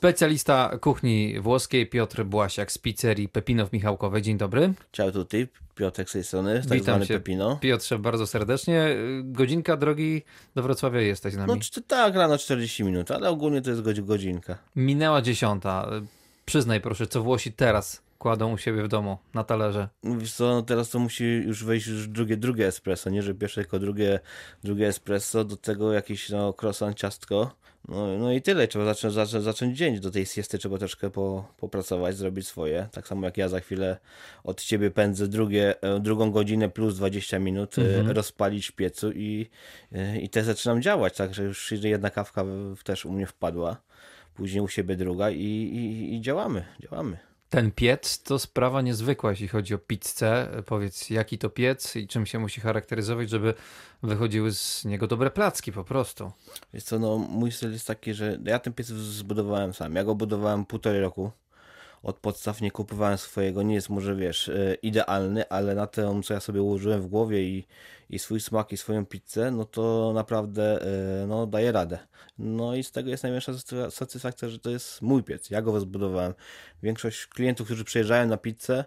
Specjalista kuchni włoskiej Piotr Błasiak z pizzerii Pepino w Michałkowej. Dzień dobry. Ciao tutaj, Piotrek z tej strony, tak Witam cię, Pepino. Piotrze, bardzo serdecznie. Godzinka drogi do Wrocławia jesteś z nami. No tak, rano 40 minut, ale ogólnie to jest godzinka. Minęła dziesiąta. Przyznaj proszę, co Włosi teraz kładą u siebie w domu na talerze. Wiesz co, no teraz to musi już wejść już drugie, drugie espresso, nie że pierwsze, tylko drugie, drugie espresso, do tego jakieś no, croissant, ciastko. No, no i tyle, trzeba zacząć, zacząć, zacząć dzień, do tej siesty trzeba troszkę po, popracować, zrobić swoje, tak samo jak ja za chwilę od ciebie pędzę drugie, e, drugą godzinę plus 20 minut e, mhm. rozpalić w piecu i, e, i też zaczynam działać, także już jedna kawka też u mnie wpadła, później u siebie druga i, i, i działamy, działamy. Ten piec to sprawa niezwykła, jeśli chodzi o pizzę. Powiedz, jaki to piec i czym się musi charakteryzować, żeby wychodziły z niego dobre placki po prostu. Wiesz co, no mój styl jest taki, że ja ten piec zbudowałem sam. Ja go budowałem półtorej roku od podstaw nie kupowałem swojego, nie jest może wiesz e, idealny, ale na tym co ja sobie ułożyłem w głowie i, i swój smak i swoją pizzę, no to naprawdę e, no, daje radę. No i z tego jest największa satysfakcja, że to jest mój piec, ja go zbudowałem. Większość klientów, którzy przyjeżdżają na pizzę,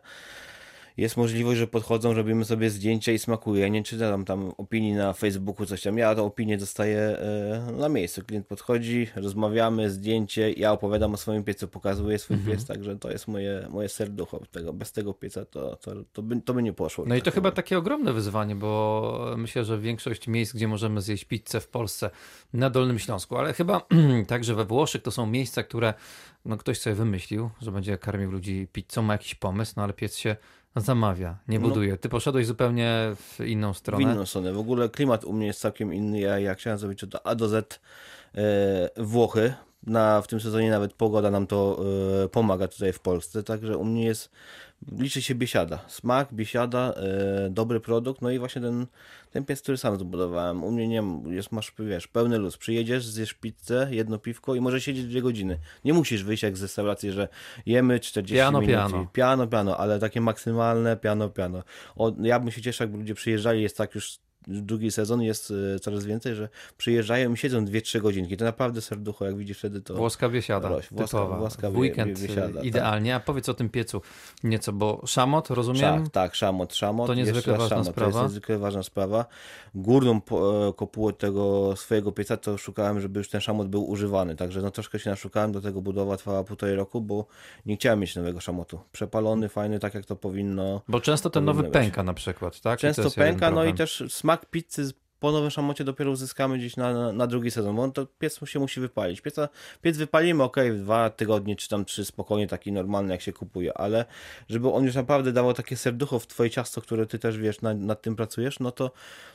jest możliwość, że podchodzą, robimy sobie zdjęcia i smakuje. Ja nie czytam tam opinii na Facebooku, coś tam. Ja tę opinię dostaję e, na miejscu. Klient podchodzi, rozmawiamy, zdjęcie, ja opowiadam o swoim piecu, pokazuję swój mhm. piec, także to jest moje, moje serducho. Tego, bez tego pieca to, to, to, by, to by nie poszło. No i to tak chyba takie ogromne wyzwanie, bo myślę, że większość miejsc, gdzie możemy zjeść pizzę w Polsce, na Dolnym Śląsku, ale chyba także we Włoszech to są miejsca, które no ktoś sobie wymyślił, że będzie karmił ludzi pizzą, ma jakiś pomysł, no ale piec się Zamawia, nie no. buduje. Ty poszedłeś zupełnie w inną stronę. W inną stronę. W ogóle klimat u mnie jest całkiem inny. Ja, ja chciałem zrobić od A do Z e, Włochy. Na, w tym sezonie nawet pogoda nam to e, pomaga tutaj w Polsce, także u mnie jest liczy się biesiada. Smak, biesiada, e, dobry produkt, no i właśnie ten, ten piec, który sam zbudowałem. U mnie nie jest, masz, wiesz, pełny luz. Przyjedziesz, zjesz pizzę, jedno piwko i możesz siedzieć dwie godziny. Nie musisz wyjść jak z restauracji, że jemy 40 piano, minut. Piano, piano, piano, ale takie maksymalne piano, piano. O, ja bym się cieszył, jakby ludzie przyjeżdżali, jest tak już drugi sezon jest e, coraz więcej, że przyjeżdżają i siedzą 2-3 godzinki. To naprawdę serducho, jak widzisz wtedy to... Włoska biesiada, roś, włoska, typowa. Włoska w weekend biesiada, tak. idealnie. Tak. A powiedz o tym piecu nieco, bo szamot, rozumiem? Tak, tak szamot, szamot. To niezwykle ważna szamot, sprawa. To jest niezwykle ważna sprawa. Górną e, kopułę tego swojego pieca to szukałem, żeby już ten szamot był używany, także no troszkę się naszukałem, do tego budowa trwała półtorej roku, bo nie chciałem mieć nowego szamotu. Przepalony, fajny, tak jak to powinno Bo często ten nowy być. pęka na przykład, tak? Często pęka, no i też smak pizzy po nowym szamocie dopiero uzyskamy gdzieś na, na, na, drugi sezon, bo on to piec się musi wypalić. Pieca, piec wypalimy, ok, dwa tygodnie czy tam trzy spokojnie, taki normalny jak się kupuje, ale żeby on już naprawdę dawał takie serducho w twoje ciasto, które ty też wiesz, nad, nad tym pracujesz, no to,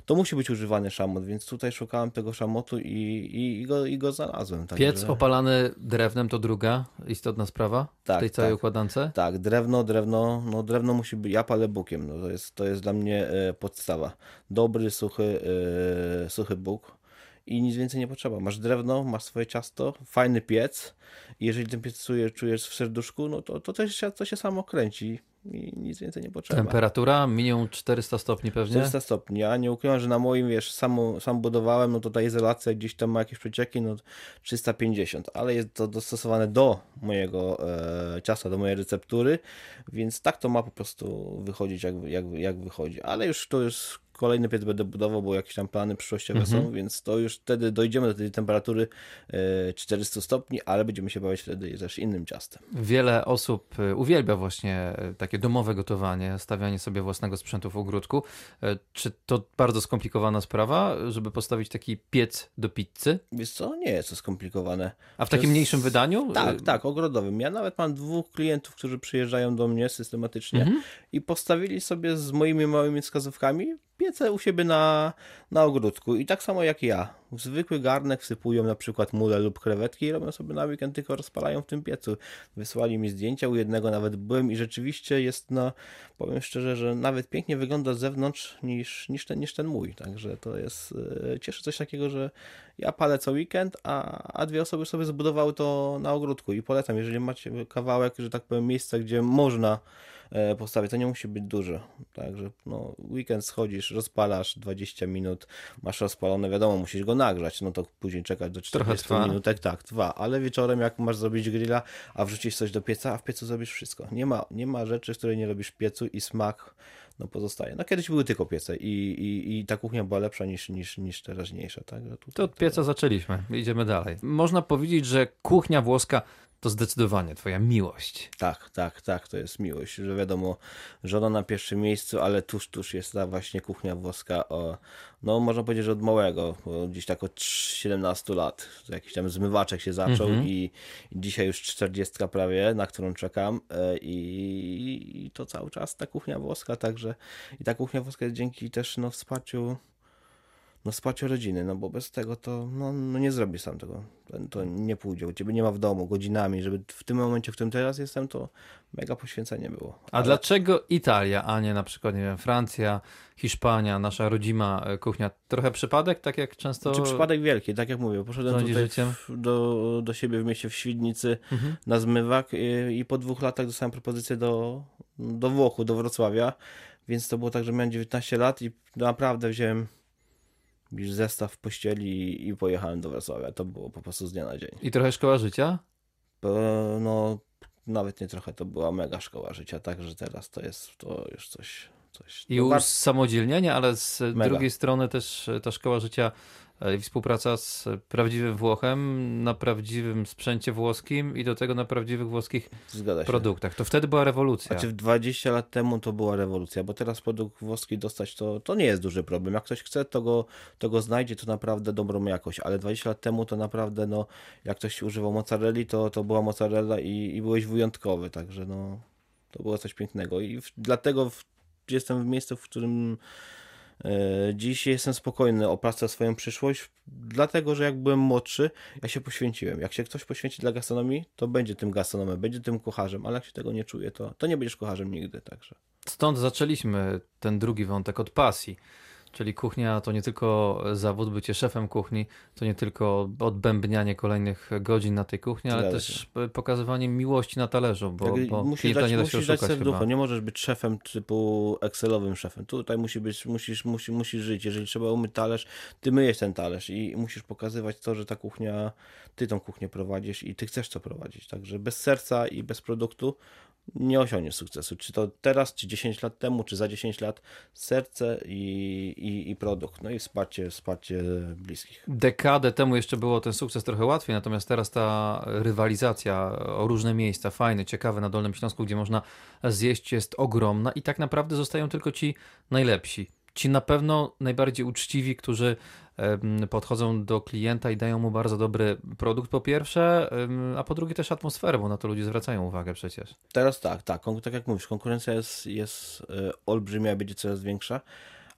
to musi być używany szamot, więc tutaj szukałem tego szamotu i, i, i, go, i go znalazłem. Piec opalany drewnem to druga istotna sprawa tak, w tej całej tak, układance? Tak, drewno, drewno, no drewno musi być, ja palę bukiem, no to jest, to jest dla mnie e, podstawa. Dobry, suchy E, suchy Bóg i nic więcej nie potrzeba. Masz drewno, masz swoje ciasto, fajny piec i jeżeli ten piec czujesz, czujesz w serduszku, no to, to, się, to się samo kręci i nic więcej nie potrzeba. Temperatura minimum 400 stopni pewnie? 400 stopni. Ja nie ukrywam, że na moim, wiesz, sam, sam budowałem, no to ta izolacja gdzieś tam ma jakieś przecieki, no 350, ale jest to dostosowane do mojego e, ciasta, do mojej receptury, więc tak to ma po prostu wychodzić jak, jak, jak wychodzi. Ale już to jest kolejny piec będę budował, bo jakieś tam plany przyszłościowe mhm. są, więc to już wtedy dojdziemy do tej temperatury 400 e, stopni, ale będziemy się bawić wtedy też innym ciastem. Wiele osób e, uwielbia właśnie e, takie domowe gotowanie, stawianie sobie własnego sprzętu w ogródku. Czy to bardzo skomplikowana sprawa, żeby postawić taki piec do pizzy? Wiesz co, nie jest to skomplikowane. A w takim jest... mniejszym wydaniu? Tak, tak, ogrodowym. Ja nawet mam dwóch klientów, którzy przyjeżdżają do mnie systematycznie mhm. i postawili sobie z moimi małymi wskazówkami piece u siebie na, na ogródku. I tak samo jak ja. W zwykły garnek wsypują na przykład mule lub krewetki i robią sobie na weekend, tylko rozpalają w tym piecu. Wysłali mi zdjęcia, u jednego nawet byłem i rzeczywiście jest, no, powiem szczerze, że nawet pięknie wygląda z zewnątrz niż, niż, ten, niż ten mój. Także to jest, e, cieszy coś takiego, że ja palę co weekend, a, a dwie osoby sobie zbudowały to na ogródku i polecam, jeżeli macie kawałek, że tak powiem, miejsca, gdzie można postawię, to nie musi być dużo. Także no, weekend schodzisz, rozpalasz 20 minut, masz rozpalone, wiadomo, musisz go nagrzać, no to później czekać do 40 minutek, tak, dwa, ale wieczorem jak masz zrobić grilla, a wrzucić coś do pieca, a w piecu zrobisz wszystko. Nie ma, nie ma rzeczy, której nie robisz w piecu i smak no pozostaje. No kiedyś były tylko piece i, i, i ta kuchnia była lepsza niż, niż, niż teraźniejsza. Tak? to od pieca zaczęliśmy, idziemy dalej. Można powiedzieć, że kuchnia włoska to zdecydowanie twoja miłość. Tak, tak, tak, to jest miłość, że wiadomo, żona na pierwszym miejscu, ale tuż, tuż jest ta właśnie kuchnia włoska, o, no można powiedzieć, że od małego, gdzieś tak od 17 lat, jakiś tam zmywaczek się zaczął i, i, dzisiaj już 40 prawie, na którą czekam e, i, i, to cały czas ta kuchnia włoska, także i ta kuchnia włoska jest dzięki też no, wsparciu no wsparcie rodziny, no bo bez tego to no, no nie zrobisz sam tego. To nie pójdzie. U ciebie nie ma w domu godzinami, żeby w tym momencie, w którym teraz jestem, to mega poświęcenie było. A dlaczego Italia, a nie na przykład, nie wiem, Francja, Hiszpania, nasza rodzima e, kuchnia? Trochę przypadek, tak jak często... Czy przypadek wielki, tak jak mówię. Poszedłem tutaj w, do, do siebie w mieście w Świdnicy mhm. na zmywak i, i po dwóch latach dostałem propozycję do, do Włochu, do Wrocławia, więc to było tak, że miałem 19 lat i naprawdę wziąłem zestaw w pościeli i pojechałem do Wrocławia. To było po prostu z dnia na dzień. I trochę szkoła życia? No, nawet nie trochę, to była mega szkoła życia, także teraz to jest to już coś. coś I usamodzielnienie, ale z mega. drugiej strony też ta szkoła życia współpraca z prawdziwym Włochem na prawdziwym sprzęcie włoskim i do tego na prawdziwych włoskich produktach. To wtedy była rewolucja. Znaczy 20 lat temu to była rewolucja, bo teraz produkt włoski dostać to, to nie jest duży problem. Jak ktoś chce, to go, to go znajdzie, to naprawdę dobrą jakość, ale 20 lat temu to naprawdę, no, jak ktoś używał mozzarelli, to, to była mozzarella i, i byłeś wyjątkowy, także no, to było coś pięknego i w, dlatego w, jestem w miejscu, w którym E, dziś jestem spokojny o pracę, swoją przyszłość, dlatego że jak byłem młodszy, ja się poświęciłem. Jak się ktoś poświęci dla gastronomii, to będzie tym gastronomem, będzie tym kucharzem, ale jak się tego nie czuje, to, to nie będziesz kucharzem nigdy. Także. Stąd zaczęliśmy ten drugi wątek od pasji. Czyli kuchnia to nie tylko zawód, bycie szefem kuchni, to nie tylko odbębnianie kolejnych godzin na tej kuchni, ale też pokazywanie miłości na talerzu, bo, tak, bo musisz dać, nie da się musisz Nie możesz być szefem typu Excelowym szefem. Tutaj musi być, musisz, musi, musisz żyć. Jeżeli trzeba umyć talerz, ty myjesz ten talerz i musisz pokazywać to, że ta kuchnia, ty tą kuchnię prowadzisz i ty chcesz to prowadzić. Także bez serca i bez produktu nie osiągniesz sukcesu. Czy to teraz, czy 10 lat temu, czy za 10 lat, serce i, i, i, produkt, no i wsparcie, wsparcie bliskich. Dekadę temu jeszcze było ten sukces trochę łatwiej, natomiast teraz ta rywalizacja o różne miejsca, fajne, ciekawe na Dolnym Śląsku, gdzie można zjeść, jest ogromna i tak naprawdę zostają tylko ci najlepsi. Ci na pewno najbardziej uczciwi, którzy podchodzą do klienta i dają mu bardzo dobry produkt po pierwsze, a po drugie też atmosferę, bo na to ludzie zwracają uwagę przecież. Teraz tak, tak, tak jak mówisz, konkurencja jest, jest e, olbrzymia, będzie coraz większa,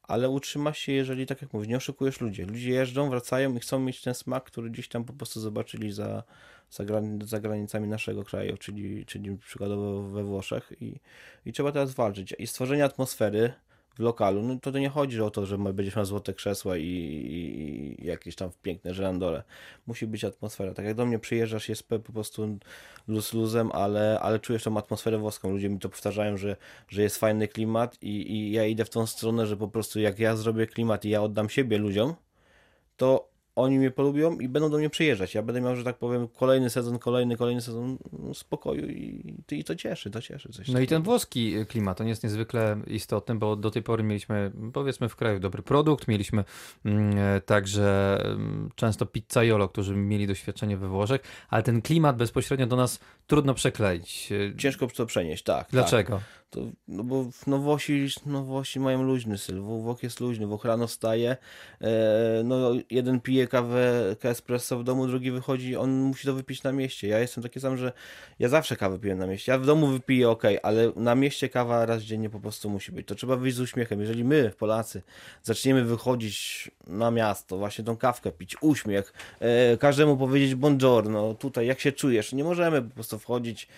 ale utrzyma się, jeżeli tak jak mówisz, nie oszukujesz ludzi. Ludzie jeżdżą, wracają i chcą mieć ten smak, który gdzieś tam po prostu zobaczyli za, za, za granicami naszego kraju, czyli, czyli przykładowo we Włoszech i, i trzeba teraz walczyć. I stworzenie atmosfery, w lokalu, no to, to nie chodzi o to, że będziesz miał złote krzesła i, i, i jakieś tam piękne żerandole. Musi być atmosfera. Tak jak do mnie przyjeżdżasz, jest po prostu luz luzem, ale, ale czujesz tą atmosferę włoską. Ludzie mi to powtarzają, że, że jest fajny klimat i, i ja idę w tą stronę, że po prostu jak ja zrobię klimat i ja oddam siebie ludziom, to oni mnie polubią i będą do mnie przyjeżdżać. Ja będę miał, że tak powiem, kolejny sezon, kolejny, kolejny sezon spokoju i, i to cieszy, to cieszy. Coś no i ten włoski klimat, on jest niezwykle istotny, bo do tej pory mieliśmy, powiedzmy, w kraju dobry produkt, mieliśmy mm, także mm, często pizzaiolo, którzy mieli doświadczenie we Włoszech, ale ten klimat bezpośrednio do nas trudno przekleić. Ciężko to przenieść, tak. tak. Dlaczego? Tak. To, no bo no Włosi, no Włosi mają luźny styl, Włoch jest luźny, Włoch rano wstaje, e, no jeden pije kawę espresso w domu, drugi wychodzi, on musi to wypić na mieście. Ja jestem taki sam, że ja zawsze kawę piję na mieście. Ja w domu wypiję ok, ale na mieście kawa raz dziennie po prostu musi być. To trzeba wyjść z uśmiechem. Jeżeli my, Polacy, zaczniemy wychodzić na miasto, właśnie tą kawkę pić, uśmiech, e, każdemu powiedzieć buongiorno, tutaj jak się czujesz, nie możemy po prostu wchodzić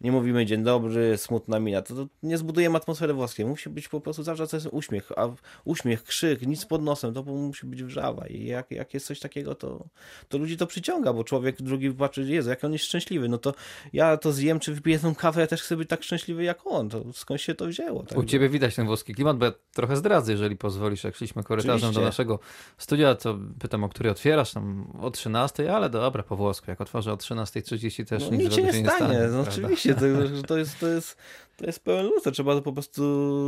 nie mówimy dzień dobry, smutna mina, to, to nie zbudujemy atmosfery włoskiej. Musi być po prostu zawsze coś uśmiech, a uśmiech, krzyk, nic pod nosem, to musi być wrzawa. I jak, jak jest coś takiego, to, to ludzi to przyciąga, bo człowiek drugi patrzy, Jezu, jak on jest szczęśliwy, no to ja to zjem, czy wypiję tą kawę, ja też chcę być tak szczęśliwy jak on. To skąd się to wzięło? Tak? U ciebie widać ten włoski klimat, bo ja trochę zdradzę, jeżeli pozwolisz, jak szliśmy korytarzem Oczywiście. do naszego studia, to pytam, o której otwierasz, tam o 13, ale dobra, po włosku, jak otworzę o 13.30 też No, nic, nic się nie stanie, no, prawda? Oczywiście, to, to, jest, to, jest, to jest pełen luz, to trzeba to po prostu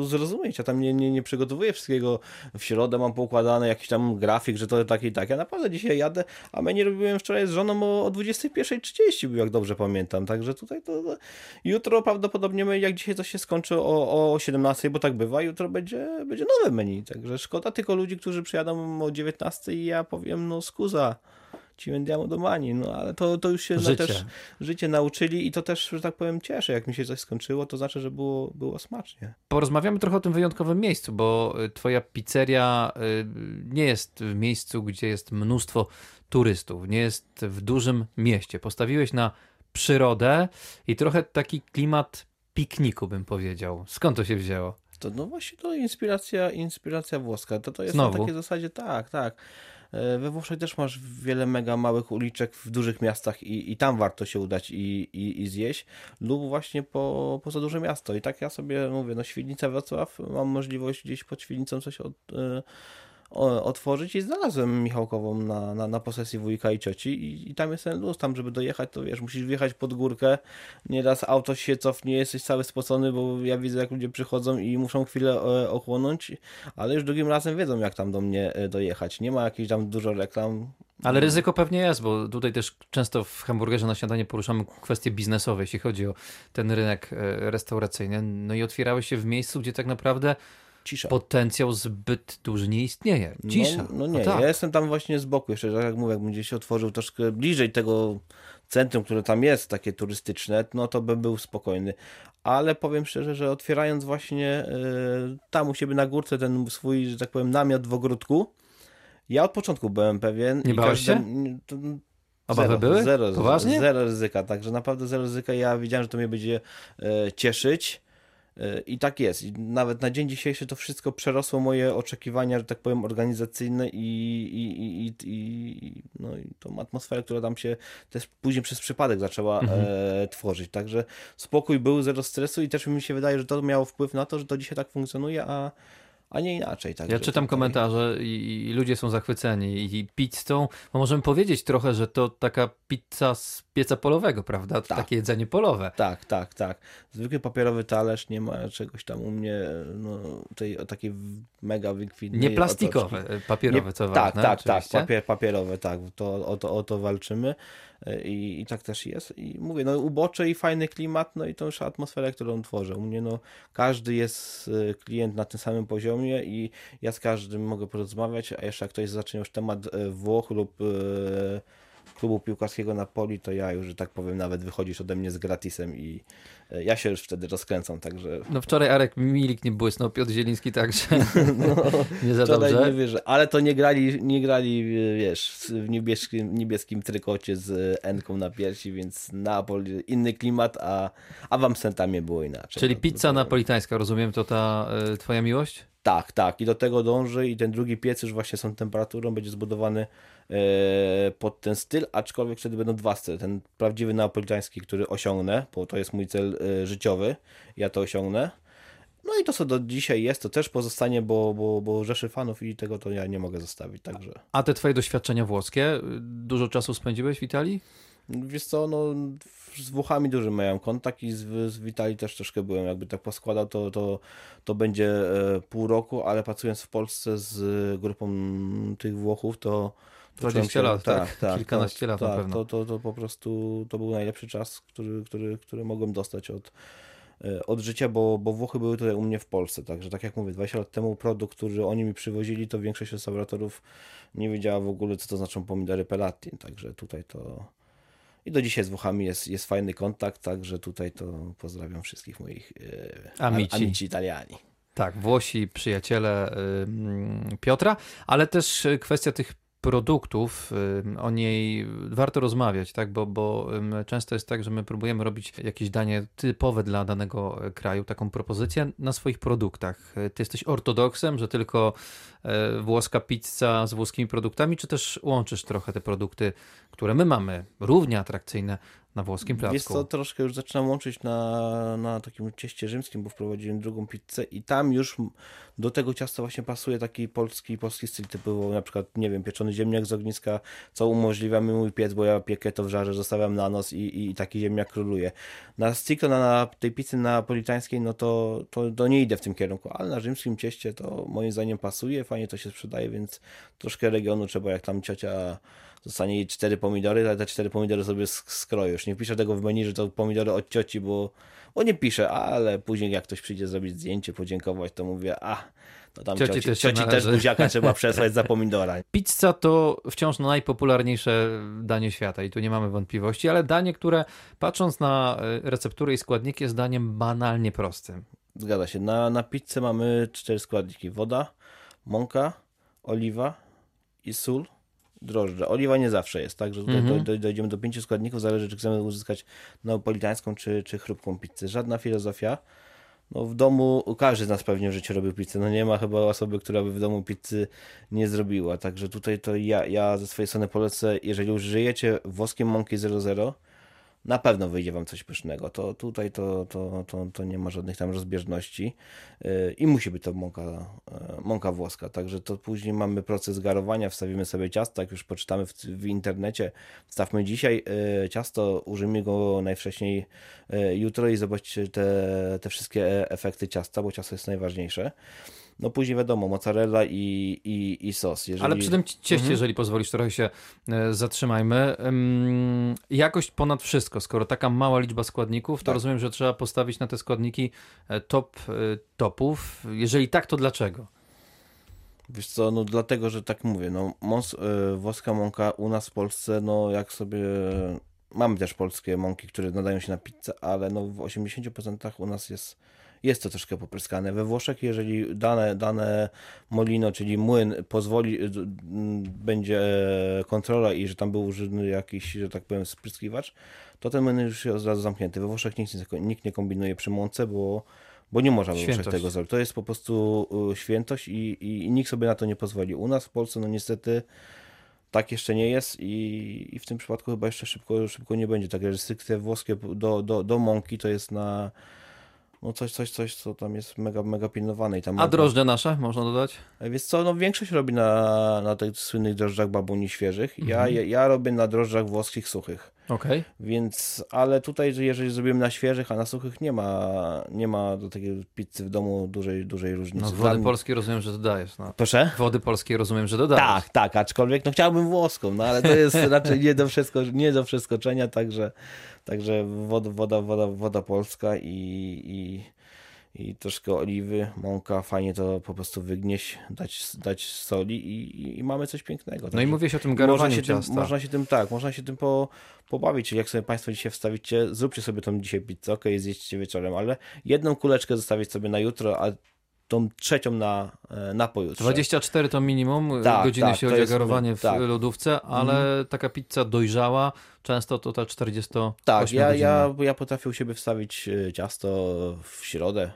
zrozumieć. Ja tam nie, nie, nie przygotowuję wszystkiego w środę, mam poukładany jakiś tam grafik, że to tak i tak. Ja naprawdę dzisiaj jadę, a nie robiłem wczoraj z żoną o, o 21.30, jak dobrze pamiętam, także tutaj to, to jutro prawdopodobnie jak dzisiaj coś się skończy o, o 17, bo tak bywa, jutro będzie, będzie nowe menu, także szkoda tylko ludzi, którzy przyjadą o 19 i ja powiem, no skuza, ci andiamo domani, no ale to, to już się no, Życie. też życie nauczyli i to też, że tak powiem, cieszy. Jak mi się coś skończyło, to znaczy, że było, było smacznie. Porozmawiamy trochę o tym wyjątkowym miejscu, bo y, twoja pizzeria y, nie jest w miejscu, gdzie jest mnóstwo turystów, nie jest w dużym mieście. Postawiłeś na przyrodę i trochę taki klimat pikniku, bym powiedział. Skąd to się wzięło? To no właśnie to inspiracja, inspiracja włoska. To, to jest Znowu? na takiej zasadzie, tak, tak. E, We Włoszech też masz wiele mega małych uliczek w dużych miastach i, i tam warto się udać i, i, i zjeść, lub właśnie po, poza duże miasto. I tak ja sobie mówię, no Świdnica, Wrocław, mam możliwość gdzieś pod Świdnicą coś od, e, otworzyć i znalazłem Michałkową na, na, na posesji wujka i cioci i, i tam jest ten luz, tam żeby dojechać, to wiesz, musisz wjechać pod górkę, nieraz auto się cofnie, jesteś cały spocony, bo ja widzę jak ludzie przychodzą i muszą chwilę e, ochłonąć, ale już drugim razem wiedzą jak tam do mnie e, dojechać, nie ma jakichś tam dużo reklam. Ale ryzyko pewnie jest, bo tutaj też często w hamburgerze na śniadanie poruszamy kwestie biznesowe, jeśli chodzi o ten rynek e, restauracyjny. No i otwierałeś się w miejscu, gdzie tak naprawdę Cisza. potencjał zbyt duży nie istnieje. Cisza. No, no nie, tak. ja jestem tam właśnie z boku jeszcze, tak jak mówię, jakbym gdzieś się otworzył troszkę bliżej tego centrum, które tam jest, takie turystyczne, no to bym był spokojny. Ale powiem szczerze, że otwierając właśnie y, tam u siebie na górce ten swój, że tak powiem, namiot w ogródku, ja od początku byłem pewien. Nie bałeś każdy- to- Obawy zero, były? Zero, Poważnie? zero ryzyka, także naprawdę zero ryzyka. Ja wiedziałem, że to mnie będzie e, cieszyć. E, I tak jest. I nawet na dzień dzisiejszy to wszystko przerosło moje oczekiwania, że tak powiem, organizacyjne i, i, i, i, no, i tą atmosferę, która tam się też później przez przypadek zaczęła Mhm. e, tworzyć. Także spokój był, zero stresu i też mi się wydaje, że to miało wpływ na to, że to dzisiaj tak funkcjonuje, a, a nie inaczej. Ja czytam komentarze i, i ludzie są zachwyceni i pizzą, bo możemy powiedzieć trochę, że to taka pizza z pieca polowego, prawda? To Tak. takie jedzenie polowe. Tak, tak, tak. Zwykły papierowy talerz, nie ma czegoś tam u mnie, no, tej takiej mega wykwintnej Nie plastikowe, otoczki. papierowe, Nie- co Tak, ważne. tak, tak, oczywiście. papier, papierowe, tak, to, o, to, o to walczymy E, I, i tak też jest. I mówię, no ubocze i fajny klimat, no i tą już atmosferę, którą tworzę. U mnie no każdy jest e, klient na tym samym poziomie i ja z każdym mogę porozmawiać, a jeszcze jak ktoś zacznie już temat e, Włoch lub klubu piłkarskiego Napoli, to ja już, że tak powiem, nawet wychodzisz ode mnie z gratisem i e, ja się już wtedy rozkręcam, także No wczoraj Arek Milik nie błysnął, Piotr Zieliński także nie za dobrze. nie wierzę, ale to nie grali, nie grali, wiesz, w niebieskim, niebieskim trykocie z Enką na piersi, więc Napoli inny klimat, a, a w Amsterdamie było inaczej. Czyli No, pizza napolitańska, rozumiem, to ta y, twoja miłość? Tak, tak. I do tego dąży i ten drugi piec już właśnie z tą temperaturą będzie zbudowany e, pod ten styl, aczkolwiek wtedy będą dwa style. Ten prawdziwy neapolitański, który osiągnę, bo to jest mój cel e, życiowy, ja to osiągnę. No i to, co do dzisiaj jest, to też pozostanie, bo, bo, bo rzeszy fanów i tego to ja nie mogę zostawić, także... A te twoje doświadczenia włoskie, dużo czasu spędziłeś w Italii? Wiesz co, no z Włochami duży miałem kontakt i z, z Witalii też troszkę byłem. Jakby tak poskładał, to, to, to będzie e, pół roku, ale pracując w Polsce z grupą tych Włochów, to... to 20 czułem lat, tak? Kilkanaście lat na tak, pewno. To, to, to po prostu to był najlepszy czas, który, który, który mogłem dostać od, e, od życia, bo, bo Włochy były tutaj u mnie w Polsce. Także tak jak mówię, 20 lat temu produkt, który oni mi przywozili, to większość restauratorów nie wiedziała w ogóle, co to znaczą pomidory pelati. Także tutaj to... I do dzisiaj z Włochami jest, jest fajny kontakt, także tutaj to pozdrawiam wszystkich moich e, Amici. amici italiani. Tak, Włosi, przyjaciele y, mm, Piotra, ale też kwestia tych produktów, o niej warto rozmawiać, tak? bo, bo często jest tak, że my próbujemy robić jakieś danie typowe dla danego kraju, taką propozycję na swoich produktach. Ty jesteś ortodoksem, że tylko e, włoska pizza z włoskimi produktami, czy też łączysz trochę te produkty, które my mamy, równie atrakcyjne na włoskim placku. Jest to troszkę już zaczynam łączyć na, na takim cieście rzymskim, bo wprowadziłem drugą pizzę i tam już do tego ciasta właśnie pasuje taki polski, polski styl typowo, na przykład, nie wiem, pieczony ziemniak z ogniska, co umożliwia mi mój piec, bo ja piekę to w żarze, zostawiam na nos i, i taki ziemniak króluje. Na sticko, na, na tej pizzy napolitańskiej, no to, to, to nie idę w tym kierunku, ale na rzymskim cieście to moim zdaniem pasuje, fajnie to się sprzedaje, więc troszkę regionu trzeba, jak tam ciocia zostanie jej cztery pomidory, ale te cztery pomidory sobie. Już nie piszę tego w menu, że to pomidory od cioci, bo, bo nie piszę, ale później jak ktoś przyjdzie zrobić zdjęcie, podziękować, to mówię, a to tam cioci, cioci też, cioci też buziaka trzeba przesłać za pomidora. Pizza to wciąż najpopularniejsze danie świata i tu nie mamy wątpliwości, ale danie, które patrząc na e, recepturę i składniki jest daniem banalnie prostym. Zgadza się. Na, na pizzę mamy cztery składniki. Woda, mąka, oliwa i sól drożdże. Oliwa nie zawsze jest, tak, że tutaj mm -hmm. dojdziemy do pięciu składników, zależy czy chcemy uzyskać neapolitańską czy, czy chrupką pizzę. Żadna filozofia. No w domu każdy z nas pewnie w życiu robił pizzę. No nie ma chyba osoby, która by w domu pizzy nie zrobiła. Także tutaj to ja, ja ze swojej strony polecę, jeżeli już żyjecie włoskim mąki 00, na pewno wyjdzie wam coś pysznego. To tutaj to, to, to, to nie ma żadnych tam rozbieżności yy, i musi być to mąka, yy, mąka włoska. Także to później mamy proces garowania, wstawimy sobie ciasto, jak już poczytamy w, w internecie, wstawmy dzisiaj yy, ciasto, użyjmy go najwcześniej jutro i zobaczcie te, te wszystkie efekty ciasta, bo ciasto jest najważniejsze. No później wiadomo, mozzarella i, i, i sos. Jeżeli... Ale przy tym cieście, mhm. jeżeli pozwolisz, trochę się e, zatrzymajmy. jakość ponad wszystko. Skoro taka mała liczba składników, to tak. rozumiem, że trzeba postawić na te składniki e, top e, topów. Jeżeli tak, to dlaczego? Wiesz co, no dlatego, że tak mówię, no mos, włoska mąka u nas w Polsce, no jak sobie mamy też polskie mąki, które nadają się na pizzę, ale no w 80% u nas jest jest to troszkę popryskane. We Włoszech, jeżeli dane, dane molino, czyli młyn, pozwoli, będzie kontrola i że tam był użyty jakiś, że tak powiem, spryskiwacz, to ten młyn już jest od razu zamknięty. We Włoszech nikt, nikt nie kombinuje przy mące, bo bo nie można Włoszech tego zrobić. To jest po prostu świętość i, i, i, nikt sobie na to nie pozwoli. U nas w Polsce, no niestety, tak jeszcze nie jest i, i w tym przypadku chyba jeszcze szybko, szybko nie będzie. Takie restrykcje włoskie do, do, do mąki to jest na no coś, coś, coś, co tam jest mega, mega pilnowane. I tam A drożdże nasze można dodać? E, wiesz co, no większość robi na, na tych słynnych drożdżach babuni świeżych. Mhm. Ja, ja, ja robię na drożdżach włoskich suchych. Okay. Więc, ale tutaj, jeżeli zrobimy na świeżych, a na suchych nie ma, nie ma do takiej pizzy w domu dużej, dużej różnicy. No wody Dla... polskie rozumiem, że dodajesz. No. Proszę? Wody polskie rozumiem, że dodajesz. Tak, tak, aczkolwiek no chciałbym włoską, no ale to jest raczej nie do, wszystko, nie do przeskoczenia, także, także woda, woda, woda, woda polska i, i i troszkę oliwy, mąka, fajnie to po prostu wygnieść, dać, dać soli i, i mamy coś pięknego. No i mówię się o tym garowaniu można ciasta. Tym, można się tym, tak, można się tym po, pobawić, czyli jak sobie Państwo dzisiaj wstawicie, zróbcie sobie tą dzisiaj pizzę, ok, zjeźdźcie wieczorem, ale jedną kuleczkę zostawić sobie na jutro, a tą trzecią na, e, na pojutrze. 24 to minimum tak, godziny, tak, jeśli chodzi garowanie w tak. lodówce, ale mm. taka pizza dojrzała, często to ta 40 Tak, ja, ja, ja potrafię u siebie wstawić e, ciasto w środę,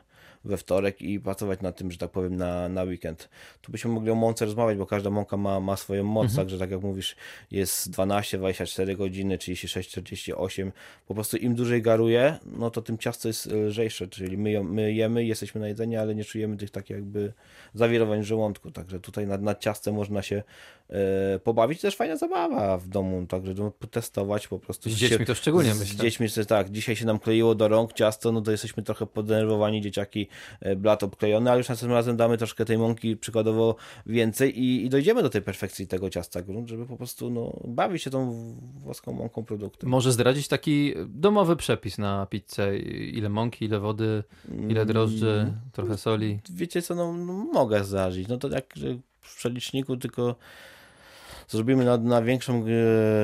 we wtorek i pracować nad tym, że tak powiem, na, na weekend. Tu byśmy mogli o mące rozmawiać, bo każda mąka ma, ma swoją moc, mhm. także tak jak mówisz, jest 12, 24 godziny, 36, 48. Po prostu im dłużej garuje, no to tym ciasto jest lżejsze, czyli my, my jemy, jesteśmy na jedzenie, ale nie czujemy tych takich jakby zawirowań w żołądku, także tutaj nad, nad ciastem można się e, pobawić. Też fajna zabawa w domu, także testować po prostu. Z dziećmi to szczególnie z, myślę. Z dziećmi, tak, dzisiaj się nam kleiło do rąk ciasto, no to jesteśmy trochę podenerwowani, dzieciaki E, blat obklejony, ale już następnym razem damy troszkę tej mąki przykładowo więcej i, i dojdziemy do tej perfekcji tego ciasta żeby po prostu no, bawić się tą włoską mąką produktu. Może zdradzić taki domowy przepis na pizzę? Ile mąki, ile wody, ile drożdży, mm, trochę soli? Wiecie co, no, no mogę zdarzyć. No to jak w przeliczniku tylko zrobimy na, na większą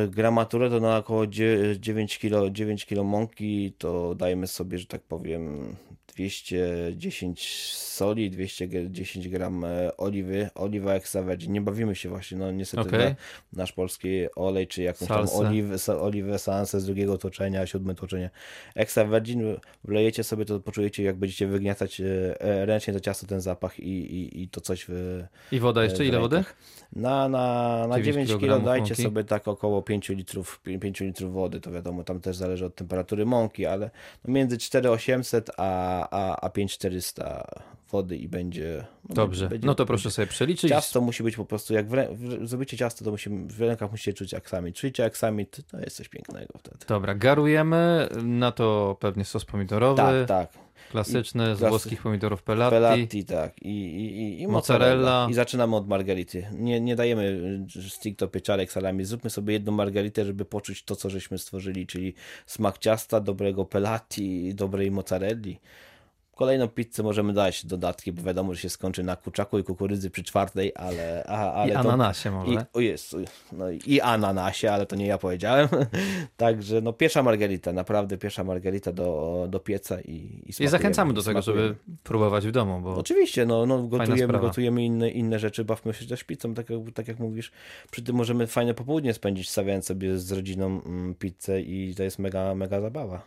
gramaturę, to na około 9 kg, 9 kg mąki, to dajemy sobie, że tak powiem, 210 soli, 210 gram e, oliwy, oliwa extra virgin. Nie bawimy się właśnie, no niestety na nasz polski olej, czy jakąś Salsę. tam oliwę, oliwę sansę z drugiego toczenia, siódme toczenie. Extra virgin wlejecie sobie, to poczujecie jak będziecie wygniatać e, e, ręcznie to ciasto, ten zapach i, i, i to coś w, I woda jeszcze? w Ile wody? Na, na, na 9 9 kg dajcie mąki. sobie tak około 5 litrów, 5 litrów wody, to wiadomo, tam też zależy od temperatury mąki, ale między 4800 a, a, a 5400 wody i będzie... no Dobrze, będzie, no to proszę sobie przeliczyć. Ciasto musi być po prostu, jak w, w, zrobicie ciasto, to musi, w rękach musicie czuć aksamit. Czujcie aksamit, to jest coś pięknego wtedy. Dobra, garujemy, na to pewnie sos pomidorowy, Tak, tak. klasyczny z klasy- włoskich pomidorów pelati. Pelati, tak. I, i, i, Mozzarella. mozzarella. I zaczynamy od margarity. Nie, nie dajemy stricto pieczarek salami. Zróbmy sobie jedną margaritę, żeby poczuć to, co żeśmy stworzyli, czyli smak ciasta, dobrego pelati, dobrej mozzarelli. Kolejną pizzę możemy dać dodatki, bo wiadomo, że się skończy na kurczaku i kukurydzy przy czwartej, ale... A, ale I to, ananasie może. I, o jest, no i ananasie, ale to nie ja powiedziałem. Także no pierwsza margarita, naprawdę pierwsza margarita do, do pieca i, i, I zachęcamy do tego, smakujemy. żeby próbować w domu, bo Oczywiście, no, no gotujemy, gotujemy inne, inne rzeczy, bawmy się też pizzą, tak jak, tak jak mówisz. Przy tym możemy fajne popołudnie spędzić, stawiając sobie z rodziną mm, pizzę i to jest mega, mega zabawa.